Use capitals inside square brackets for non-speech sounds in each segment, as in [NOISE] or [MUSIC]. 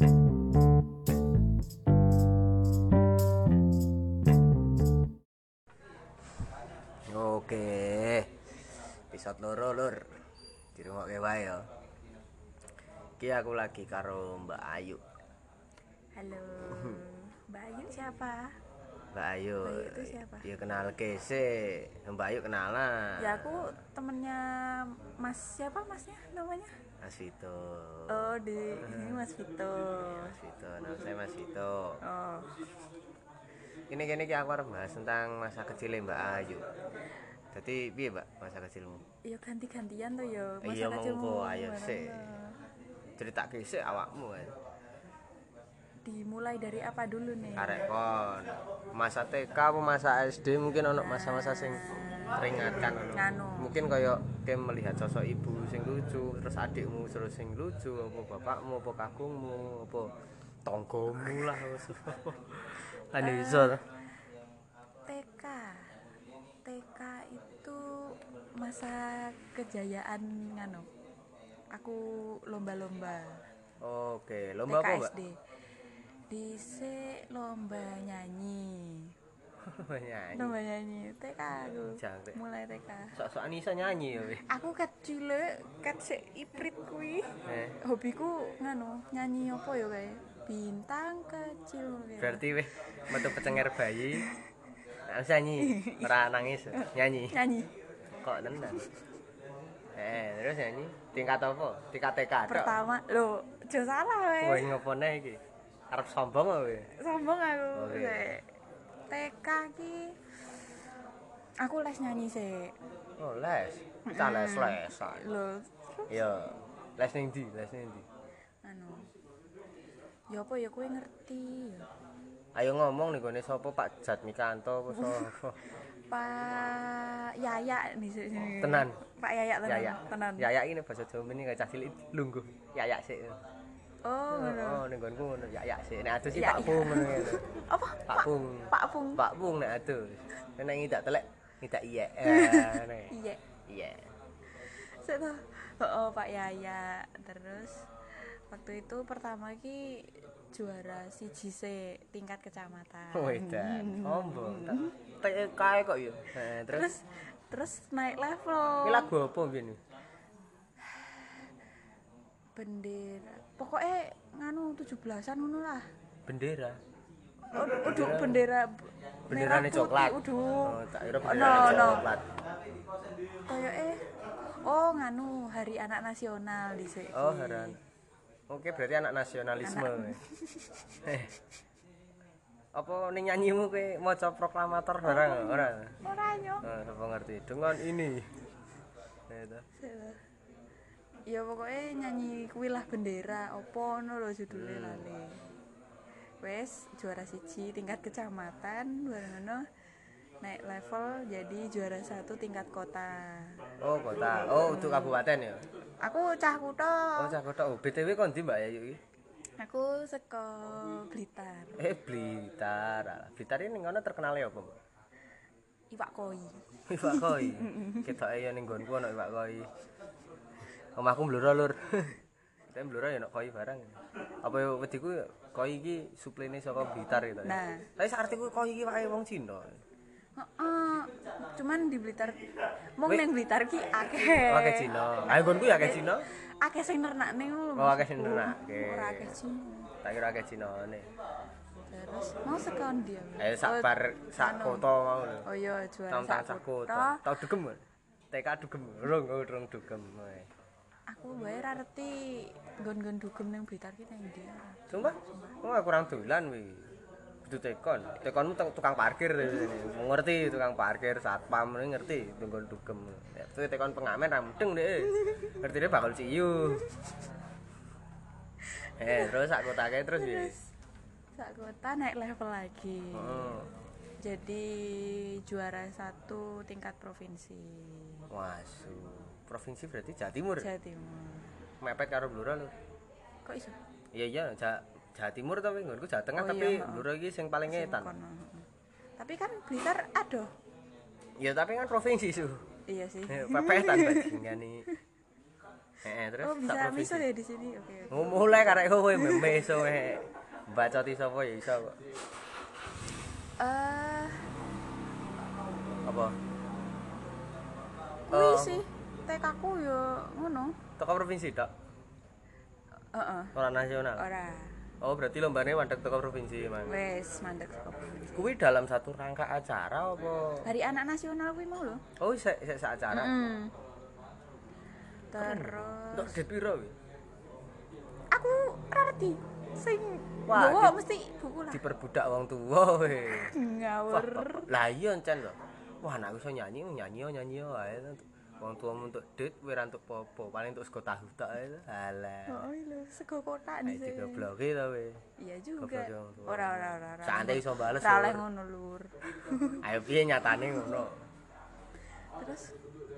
Oke. Episode loro lur. Dirungokke wae ya. Iki aku lagi karo Mbak Ayu. Halo, [LAUGHS] Mbak Ayu siapa? Mbak Ayu. Mbak Ayu itu siapa? Ya kenal ke sih. Mbak Ayu kenalan. Ya aku temennya Mas siapa masnya namanya? Mas Vito. Oh di ini Mas Vito. Mas Vito, nama saya Mas Vito. Oh Ini kene iki aku arep bahas tentang masa kecil Mbak Ayu. Jadi piye, Mbak, masa kecilmu? ya ganti-gantian tuh ya. Masa Iya, kecilmu monggo, ayo, sik. tuh? Cerita sik awakmu kan. Dimulai dari apa dulu nih? Arek kon. Masa TK apa masa SD mungkin ono masa-masa sing teringatkan. Nganu. Mungkin kaya ke melihat sosok ibu sing lucu, terus adikmu terus sing lucu, apa bapakmu, apa kakungmu, apa tonggomu lah. Kan iso. TK. TK itu masa kejayaan nganu. Aku lomba-lomba. Oke, lomba apa, Mbak? TKSD. Dhisik lomba nyanyi. Nyanyi. Lomba nyanyi TK aku. Jangkrik. Mulai TK. Sok-sokan iso nyanyi ya, weh. Aku kat cilik, kat sik iprit kuwi. Eh, Hobiku nganu, nyanyi apa ya kae? Bintang kecil kae. berarti weh metu pecenger bayi. Harus nyanyi, [LAUGHS] ora nangis, nyanyi. nyanyi. Kok tenan? Eh, terus nyanyi tingkat apa? Tingkat TK. Pertama, lho, aja salah Wah, wae. ngopone iki? Arep sombong apa? Sombong aku. Oke. Sik. TK ki aku les nyanyi sih. Oh, les. Kita les lesan. Lho, Iya. Les ning ndi? Les ning ndi? anu. Ya apa ya kowe ngerti ya. Ayo ngomong nih gone sapa Pak Jatmikanto apa sapa? [LAUGHS] Pak Yaya di sini. Tenan. Pak Yaya tenan. Yaya. Tenan. Yaya ini bahasa Jawa ini cah cilik lungguh. Yaya sik. Oh, ngono. Oh, ning nggonku ngono Yaya sik. Nek adus sih Yaya. Pak Pung ngono ya. [LAUGHS] Apa? Pak Pung. Pak Pung. Pak Pung nek adus. Nek ngidak telek ngidak iya. Iya. Iya. Saya tahu. Oh, Pak Yaya. Terus waktu itu pertama ki juara siji se tingkat kecamatan. Wedan, sombong. TK kok ya. Terus Terus terus naik level. iki lagu apa mbiyen? bendera. Pokoknya nganu 17-an ngono lah. Bendera. Ud- Udah bendera Bendera merah coklat. putih, Oh, Udah. tak kira Oh, bendera no, no. coklat. Kayak eh oh nganu Hari Anak Nasional di sini. Oh, heran. Oke, berarti anak nasionalisme. Eh. Apa ning nyanyimu kowe maca proklamator barang ora? Ora nyo. Oh, apa ngerti? Dengan ini. Itu. Ya pokoknya nyanyi kuwi lah bendera opo ngono lho judule Hmm. lali. Wes juara siji tingkat kecamatan bareng naik level jadi juara satu tingkat kota. Oh, kota. Oh, untuk kabupaten ya. Aku cah kutha. Oh, cah kota. Oh, BTW kon Mbak Ayu iki? Aku seko Blitar. Eh, Blitar. Blitar ini ngono terkenal ya apa, Mbak? Iwak koi. Iwak koi. [LAUGHS] Ya ning nggonku ana iwak koi. Omahku mbloro lur. [LAUGHS] Kita mbloro ya ana koi barang. Apa yo wediku ya, koi iki suplene saka Blitar gitu. Nah. Tapi saartiku koi iki wae wong Cina. Heeh. Cuman di Blitar mung ning Blitar ki akeh. Akeh Cina. Ayo nggonku ya akeh Cina. Akeh sing nernakne lho. Oh, akeh sing nernakne. Ora akeh Cina. Tak kira akeh Cinane. Terus mau sekon dia. Eh sak bar sak anu. kota mau lho. Oh iya juara sak kota. Tau dugem. TK dugem. Rung oh, rung dugem. Aku wae ra ngerti nggon-nggon dugem ning Blitar ki nang ndi. Sumpah, oh kurang dolan wi. Kudu tekon. Tekonmu tuk- tukang parkir ngerti tukang parkir satpam ngerti tunggu dugem. Ya, itu tekon pengamen ra mudeng deh. Ngerti dia bakal ciu. Eh, terus sak kota kae terus ya. Sak kota naik level lagi. Oh. Jadi juara satu tingkat provinsi. Wasu. Provinsi berarti Jawa Timur. Jawa Timur. Mepet karo Blora lho. Kok iso? Iya iya, Jawa, Jawa Timur tapi nggonku Jawa Tengah Oh, tapi iya. Blora iki sing paling kono. Tapi kan Blitar ada. Ya tapi kan provinsi su. Iya sih. Eh, Pepetan bajingan nih. Heeh, terus oh bisa miso ya di sini oke oke. Oh, mulai karek kowe memeso we. Bacoti sapa ya iso kok. eh Apa? kuwi Oh. sih TK ku yo ngono Toko provinsi tok, heeh ora nasional. ora Oh, berarti lombane mandek toko provinsi, Mang. wes mandek saka provinsi. Kuwi dalam satu rangka acara apa? hari anak nasional kuwi mau lho Oh, sik sik sak acara. Mm. terus Untuk dit piro kuwi? aku ora ngerti sing Wah, Wah, di- mesti buku lah Diperbudak wong tuwa we. [LAUGHS] ngawur Lah iya encen lho. Wah, anakku iso nyanyi, nyanyi nyanyi yo ae. Wong tuamu untuk dit, kowe untuk popo, paling untuk sego tahu tok lho. Alah. oh iya lho sego kotak Ayo nih digobloki to we. iya juga tua. ora ora ora ora Santai iso bales. ora oleh ngono lur [LAUGHS] Ayo piye nyatane ngono. terus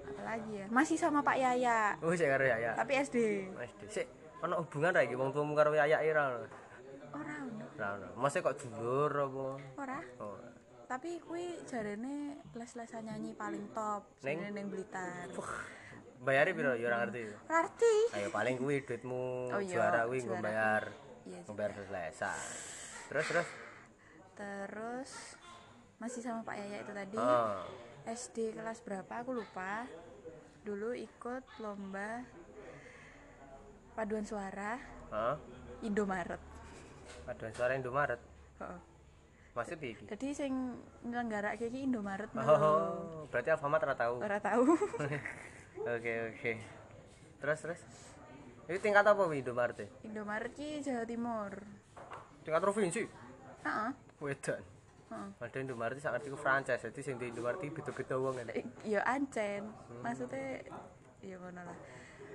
apa lagi ya masih sama Pak Yaya Oh, sik karo Yaya. tapi SD Wis sik ana hubungan ra iki wong tuamu karo Yaya ra ono. ora ono Ra ono. Mosok kok dulur apa? ora Oh. Tapi kuwi jarene les-lesan nyanyi paling top sing ning Blitar Bayari piro ya ora ngerti. Arti Ayo paling kuwi duitmu Oh iya, juara kuwi juara. ngombayar. Iya, Ngombayar selesa. Terus terus. terus masih sama Pak Yaya itu tadi Oh. SD kelas berapa aku lupa dulu ikut lomba paduan suara Hah? Indomaret Paduan suara Indomaret. Heeh. Maksud iki? jadi sing nyelenggara iki Indomaret oh. Oh, berarti Alfamart ora tahu. ora tahu [LAUGHS] Oke, oke. Terus terus. Ini tingkat apa wi Indomaret? e? Indomaret ki Jawa Timur Tingkat provinsi. Heeh. Wedan. Heeh. Ada Indomaret sak ngerti ku franchise, jadi sing di Indomaret iki beda-beda wong kan. Eh, ya ancen maksudnya ya ngono lah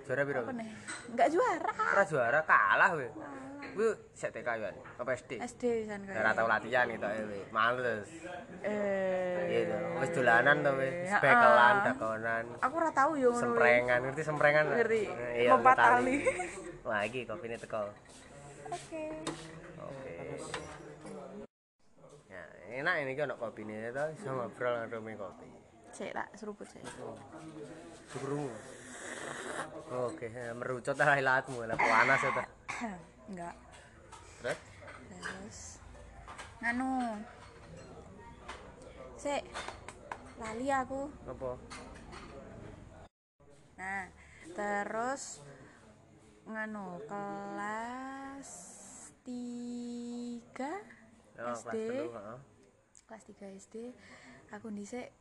Juara piro? apa nih nggak juara Ora juara kalah we. Kuwi sik TK yo. Apa SD? SD san kayak Ora tau latihan gitu we. Males. eh Gitu. Wis dolanan to we. Ya, Spekelan, ah. dakonan. aku ora tahu yo ngono. Semprengan, ngerti semprengan? Ngerti. Eh, Iya, tali. Wah, iki kopine teko. oke Oke. Ya, enak ini kan kopi ini to, iso ngobrol ngarep kopi. cek lah seruput cek Suruh. Oke, ya, merucut lah ilatmu lah panas ya enggak Terus terus? Nganu? Cek lali aku. Apa? nah terus nganu kelas tiga Oh, SD kelas kelas 3 SD aku dhisik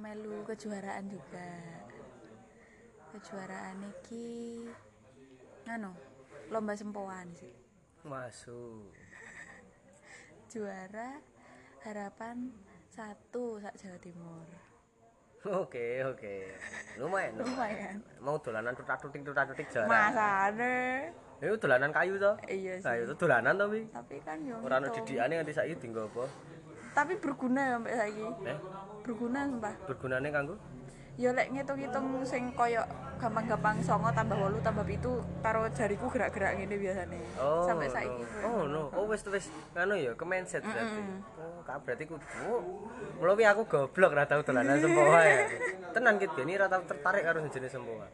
melu kejuaraan juga. Kejuaraan iki nganu lomba sempoan sih Masuk. juara harapan satu sak Jawa Timur Oke, oke. Lumayan, lumayan Mau dolanan tutak-tutik tutak-tutik jarak. masane Itu dolanan kayu to? iya sih itu dolanan to wi. tapi kan yo Ora ono ngitung. didikane nganti saiki dienggo apa? tapi berguna ya sampai saiki Eh, berguna sumpah bergunane kanggo? Ya lek ngitung-ngitung sing koyo gampang-gampang songo tambah wolu tambah pitu karo jariku gerak-gerak ngene biasanya Oh, sampai saiki. Oh, no. Oh, wis wis nganu ya, ke mindset berarti. Oh, berarti kudu. Oh, Mula wi aku goblok ra tau dolanan sempoa ya. Tenan ki Beni ra tau tertarik karo jenis sempoa.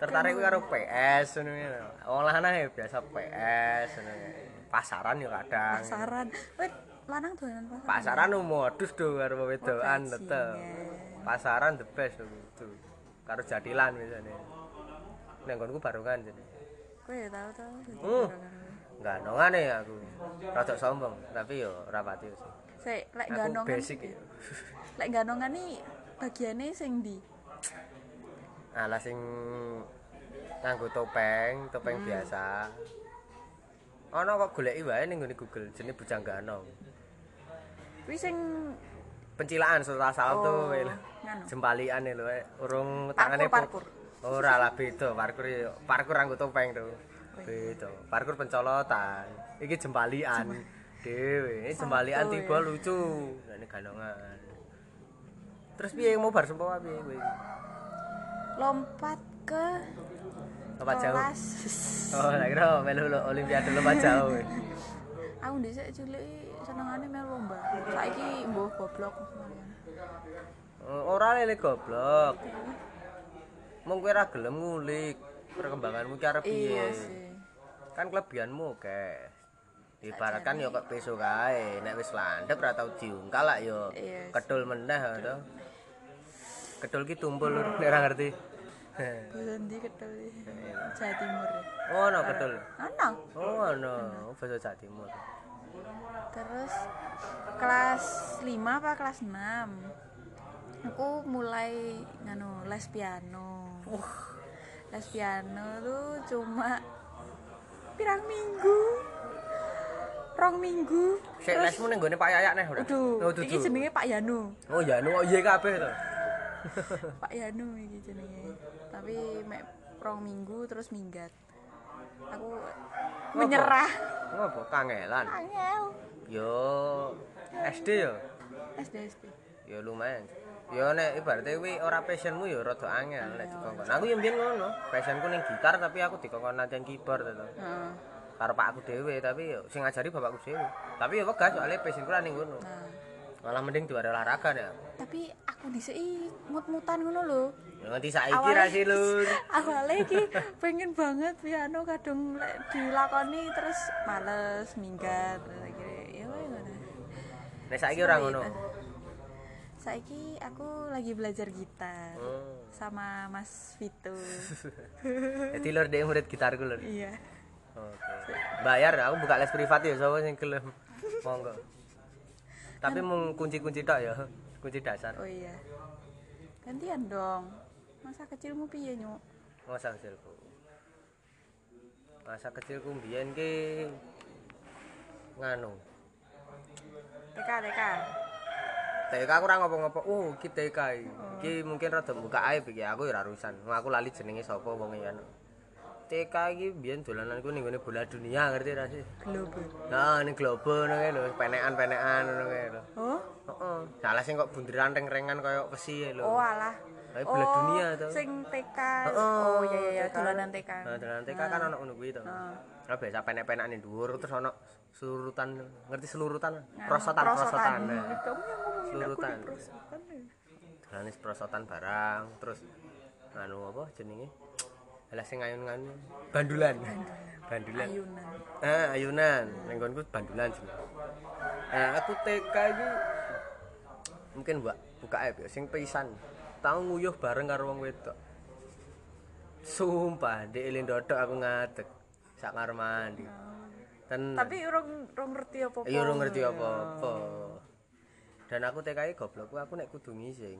Tertarik kuwi karo PS ngono ya. Wong lanang ya biasa PS ngono. Pasaran ya kadang. pasaran wait lanang dolanan pasaran Pasaran nu modus do karo wedokan tetep. Pasaran the best itu. Karo jadilan misalnya. Nek nggonku barongan jadi. kowe ya tau tau Hmm. Nongane aku. Rada sombong, tapi yo ora pati sih. Sik, lek Aku gandongan basic ya. [LAUGHS] lek gandongan nih bagiannya sing di Alah sing nganggo topeng, topeng biasa. Ana kok goleki wae ning Google jenenge bujang ganong. kuwi sing Pencilaan salah salto Oh. Jembalian lho wae urung tangane po- parkur. Ora lah beda, parkur yo- parkur nganggo topeng to. Beda. Parkur pencolotan. Iki jembalian dhewe. Ini jembalian tiba ya. lucu. Ini gandongan. Terus piye mau bar sempoa piye kowe? lompat ke Lompat jauh. Oh, lagi kira melu olimpiade lompat jauh. [LAUGHS] aku dhisik cilik senengane melu lomba. Saiki mbuh goblok Oh, Ora lele goblok. Mung kowe ora gelem ngulik. perkembanganmu ki arep iya piye? sih. Kan kelebihanmu oke. Ibaratkan yo kok besok kae nek wis landhep ora tau diungkal lak yo. Iya. kedul meneh to kedul ki tumpul lur nek ora ngerti. Basa ndi ketel Jawa Timur. Oh no kedul. Ana. oh no basa Jawa Timur Terus kelas 5 apa kelas 6 Aku mulai nganu les piano. Les piano tuh cuma pirang minggu Rong minggu. Sik lesmu ning gone Pak Yayak neh ora Aduh, oh iki jenenge Pak Yanu. Oh ya no iya kabeh to? [LAUGHS] Pak Yanu iki jenenge. Tapi mek rong minggu terus minggat. Aku menyerah ngopo kangelan? Angel yo SD yo? SD SD ya lumayan. Ya nek ibaratnya kuwi ora passionmu ya rada angel nek dikongkon. Aku yo mbiyen ngono passionku ning gitar tapi aku dikongkon latihan keyboard to Heeh. karo pakku dhewe tapi yo sing ngajari bapakku dhewe. Tapi yo wegah soalnya passionku lah ning ngono. Malah mending juara olahraga nek aku. Tapi aku dhisiki mut-mutan ngono lho. Nganti saiki ra sih lur [LAUGHS] Awalnya iki pengen banget piano kadung dilakoni terus males minggat terus akhirnya ya wae ngono. nek saiki ora ngono Saiki aku lagi belajar gitar Hmm. sama Mas Vito. [LAUGHS] Jadi lur dhek murid gitarku lur iya. Oke. Bayar aku buka les privat ya sapa sing gelem. Monggo. Tapi mung kunci-kunci tok ya. Kunci dasar. Oh iya. Gantian dong. Masa kecilmu piye, Nyuk? Masa kecilku. Masa kecilku mbiyen ki nganu. TK TK. TK aku ora ngopo-ngopo. Oh, iki TK iki. Iki mungkin rada buka aib iki. Aku ya ora urusan. Aku lali jenenge sapa wong ya. TK iki biyen dolananku ning gone bola dunia ngerti ra sih? Globe. Nah, ning globo ngono kae lho, penekan-penekan ngono kae lho. Oh? Heeh. Salah sing kok bunderan reng-rengan kaya besi lho. Oh alah. Kayak bola dunia tuh. Sing TK. Heeh, Oh iya iya dolanan TK. Nah, dolanan TK kan ana ngono kuwi to. Heeh. Nah, biasa penek-penekan ning dhuwur terus ana selurutan, ngerti selurutan? Nah, Prosotan, prosotan. Nah, Kamu yang ngomongin aku Selurutan. di prosotan barang, terus anu apa jenenge? Alah sing ayun-ayun bandulan. Bandulan. Ayunan. Ah, ayunan. Ning nggonku bandulan jenenge. Nah, aku TK iki mungkin mbak buka ya sing pisan. Tau nguyuh bareng karo wong wedok. Sumpah, ndek elin dodok aku ngadeg. Sak kamar mandi. Ten Tapi orang orang ngerti apa-apa. iya ora ngerti apa-apa. Dan aku TK goblok, aku nek kudu ngising.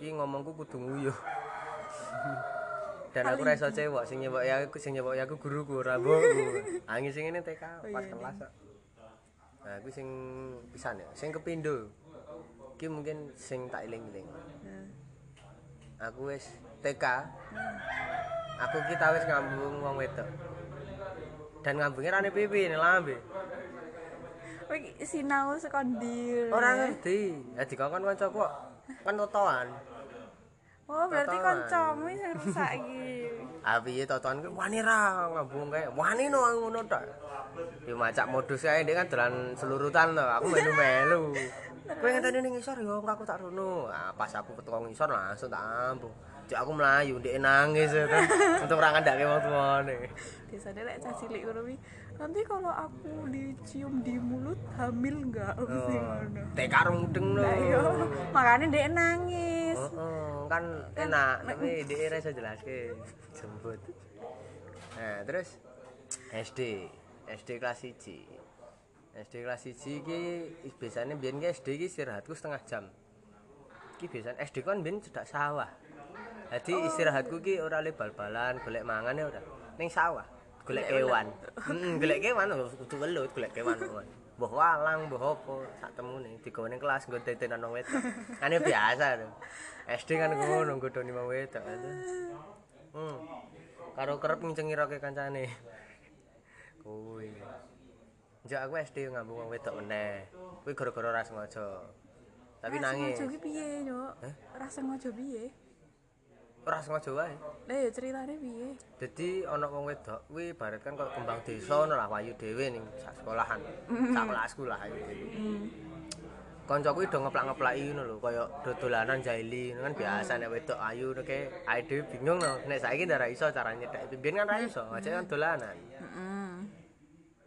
Ki ngomongku kudu nguyuh. [LAUGHS] Dan aku ra iso cewek sing nyewok ya aku sing nyewok ya aku guruku ora mbokku. Angin [LAUGHS] sing ini TK pas kelas. Nah, aku sing pisan ya, sing kepindo. Ki mungkin sing tak eling-eling. Aku wis TK. Aku ki tau wis ngambung wong wedok. Dan ngambungnya rane pipi ning lambe. Wih, sinau sekondil. Ora ngerti. Ya dikongkon kancaku kok kan totoan. Oh, berarti kancamu sing rusak iki. [LAUGHS] Ah piye totoan ku wani ra ngambung kae. Wani no ngono tok. Yo macak modus kae ndek kan dolan selurutan to. Aku melu-melu. [LAUGHS] Kowe ngenteni ning ngisor yo aku tak rono. Ah pas aku ketemu ngisor langsung tak ambung. Cek aku melayu ndek nangis ya kan. [LAUGHS] Untuk ora ngandake wong tuane. Biasanya lek cah cilik ngono nanti kalau aku dicium di mulut hamil enggak? Mesti ngono. Tek karo mudeng no. Lah iya, makanya dia nangis. Heeh, kan enak tapi dhek ora iso jelaske jemput. Nah, terus SD, SD kelas 1. SD kelas 1 iki biasanya biyen ki SD iki istirahatku setengah jam. Iki biasanya SD kan biyen cedak sawah. Jadi istirahatku ki ora le bal-balan, golek mangan ya ora. Ning sawah, golek kewan. Heeh, golek kewan [LAUGHS] kudu welut, golek kewan. Mbah walang, mbah apa, sak temune digawe ning kelas nggo tetenan wong wedok. Ya biasa to. SD kan ngono nggodoni wong wedok. Hmm. Karo kerep ngencengi roke kancane. Kuwi. Njak aku SD ngambung wong wedok meneh. Kuwi gara-gara ora sengaja. Tapi nangis. Sengaja ki piye, Nyuk? Hah? Ora sengaja piye? Ora sengaja wae. Lah ya ceritane piye? Jadi ana wong wedok kuwi ibarat kan kok kembang desa ngono lah wayu dhewe ning sak sekolahan. Sak kelasku lah ayo. kancaku do ngeplak-ngeplaki ngono lho, kaya dodolanan jaili kan biasa nek wedok ayu nek ae dhewe bingung no. Nek saiki ndak ra iso cara nyedhek. Biyen kan ra iso, aja kan dolanan. Heeh.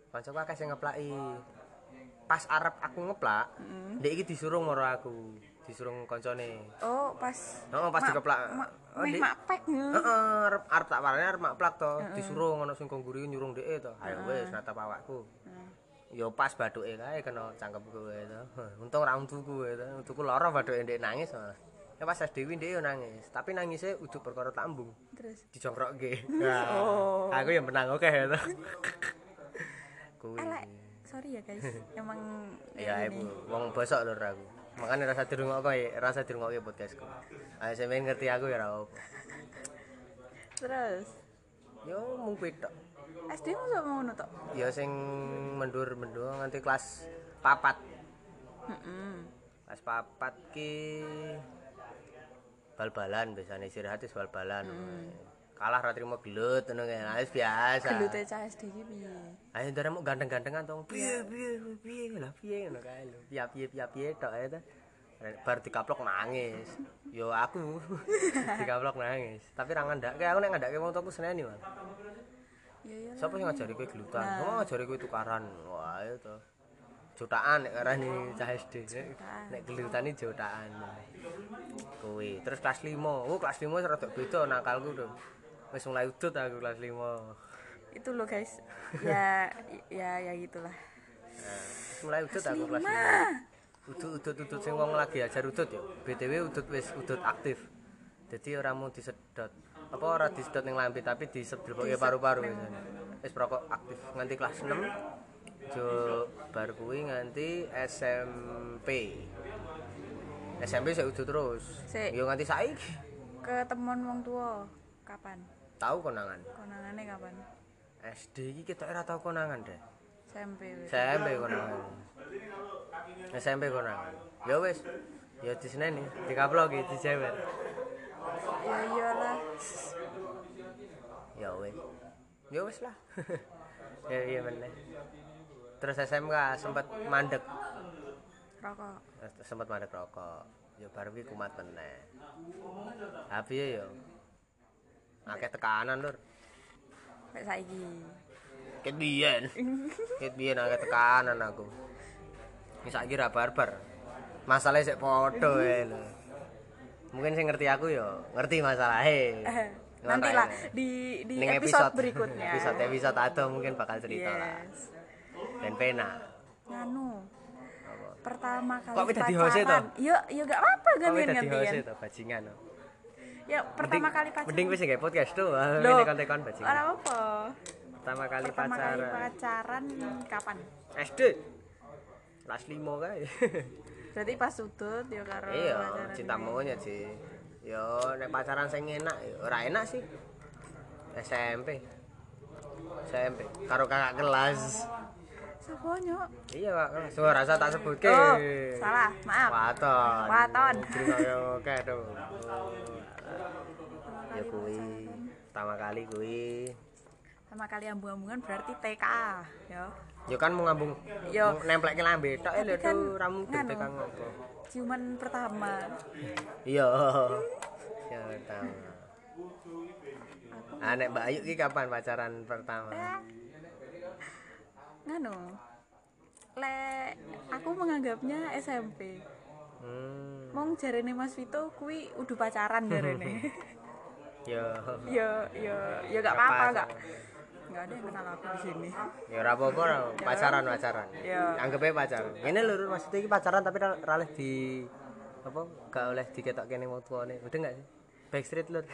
Kancaku akeh sing ngeplaki. Pas arep aku ngeplak, ndek iki disuruh maro aku. Disuruh kancane. Oh, pas Heeh, pas mak- dikeplak. Oh, meh Dik. mak pek nge. Heeh, arep arep tak warane arep makplak to, disuruh ngono sing kongguri nyurung dheke to. Ayo wis natap awakku. Yo pas bathuke kae kena cangkemku kae to. [LAUGHS] Untung ra untuku kae to. Untuku lara bathuke ndek nangis. Ya pas SD kuwi ndek yo nangis, tapi nangisnya ujuk perkara tambung. Terus Dijongkrokke. [LAUGHS] Nah, Oh. Aku yang menang oke ya to. [LAUGHS] Kuwi. elek. Sorry ya guys. [LAUGHS] Emang Ya ibu, wong bosok lho aku. Makanya rasa dirungokke, rasa dirungokke podcastku. Ayo sampeyan ngerti aku ya ra. Terus Yo mung kuwi tok. SD mu sok ngono tok. Ya sing mendur-mendur nganti kelas papat. Heeh. Kelas papat ki bal-balan biasane istirahat bal-balan. Kalah ra trimo gelut ngono kae. Nah, wis biasa. Gelute cah SD ki piye? Ayo ndare mau ganteng-gantengan tong. Piye piye piye lah piye ngono kae lho. Piye piye piye piye tok ae. Bar dikaplok nangis. Yo aku [LAUGHS] dikaplok nangis. Tapi ra ngandake aku nek ngandake wong tuaku seneni, Mas. Ya. Siapa yang ngajari kowe gelutan? Kamu ngajari kowe tukaran. Wah, itu to. Jutaan nek arani cah SD. Nek gelutan iki jutaan. Kowe terus kelas 5. Oh, kelas 5 wis rada beda nakalku to. Wis mulai udut aku kelas 5. Itu loh guys. Ya ya ya gitulah. Wis mulai udut aku kelas 5. Udut udut udut sing wong lagi ajar udut ya. BTW udut wis udut aktif. Jadi ora mau disedot. Apa ora disedot ning lambe tapi disedot paru-paru wis. Wis perokok aktif nganti kelas 6. Jo bar kuwi nganti SMP. SMP saya udut terus. Yo nganti saiki. Ketemuan wong tua kapan? Tahu konangan. Konangannya kapan? SD iki kita ora tau konangan deh. SMP. SMP konangan. SMP konangan. Ya wis. Ya diseneni, dikaploki, dijewer. Ya iyalah. Ya wis. Ya wis lah. [LAUGHS] ya iya meneh. Terus SMK sempat mandek, Rokok. sempat mandek rokok. Ya baru kuwi kumat meneh. Ha piye ya? Akeh tekanan, Lur. Kayak saiki. Ket biyen. Ket biyen akeh tekanan aku. Wis saiki ra barbar. Masalahnya sik padha ae lho. Mungkin sing ngerti aku ya ngerti masalahe. [LAUGHS] Nanti lah di di Ning episode, berikutnya. episode episode atau mungkin bakal cerita lah. Yes. Dan pena. Nganu. Pertama kali Kok toh? Ya, ya gak apa Kok gantian gantian. itu bajingan. no? Ya pertama Mending- kali pacaran. Mending wis nggak podcast tuh. Loh, Ini konten-konten bajingan. Ora apa. Pertama kali Pertama kali pacaran. pacaran kapan? SD. Kelas 5 kae. [LAUGHS] Berarti pas sudut ya karo Iya, pacaran cinta monyet sih. Yo, nek pacaran sing enak, ora enak sih. SMP. SMP karo kakak kelas. Sapa nyok? Iya, kelas. Wah, rasa tak sebutke. Oh, salah. Maaf. Waton. Waton. Oke tuh. Ya kuwi pertama kali kuwi. Pertama kali ambung-ambungan berarti TK ya. Ya kan mau ngambung. Yo. mau nemplekke lambe tok Tapi lho kan tuh ramu nganu. tekan ngopo. Ciuman pertama. Iya. Ya pertama. Ah, nek Mbak Ayu ki kapan pacaran pertama? Nganu. Le aku menganggapnya SMP. Hmm. Mong jarene Mas Vito kuwi udah pacaran jarene. Ya. ya ya ya gak apa-apa gak. Gak ada yang kenal aku di sini. Ya ora apa-apa pacaran pacaran. Ya. Anggap aja pacaran. Ini lho maksudnya iki pacaran tapi ra ra oleh di apa gak oleh diketok kene wong tuane. Udah enggak sih? Backstreet lur.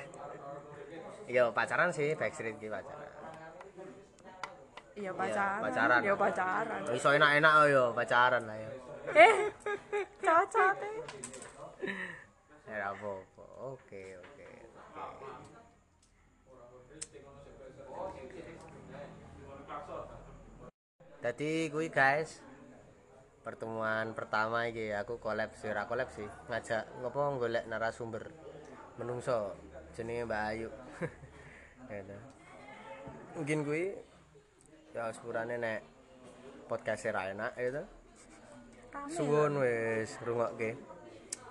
Iya pacaran sih backstreet ki pacaran. Iya pacaran. pacaran. Ya pacaran. Iso enak-enak oh yo pacaran lah ya. Eh. Cocok eh. Ya ora apa-apa. Oke, oke. Jadi kuwi guys pertemuan pertama iki aku collab sih ora collab sih ngajak ngopo golek narasumber menungso jenenge Mbak Ayu. [LAUGHS] Gitu. Mungkin kuwi ya sepurane nek podcast ra enak gitu. Rame Suwun wis rungokke.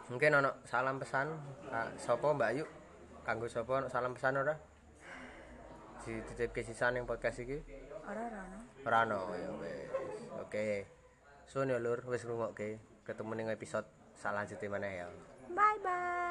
Mungkin ana salam pesan Kak sapa Mbak Ayu? Kanggo sapa ana salam pesan ora? Dititipke sisan ning podcast iki. ora ora no. Ora ono ya wis. Oke. Suwun ya Lur, wis rungokke. Ketemu ning episode selanjutnya mana ya. bye bye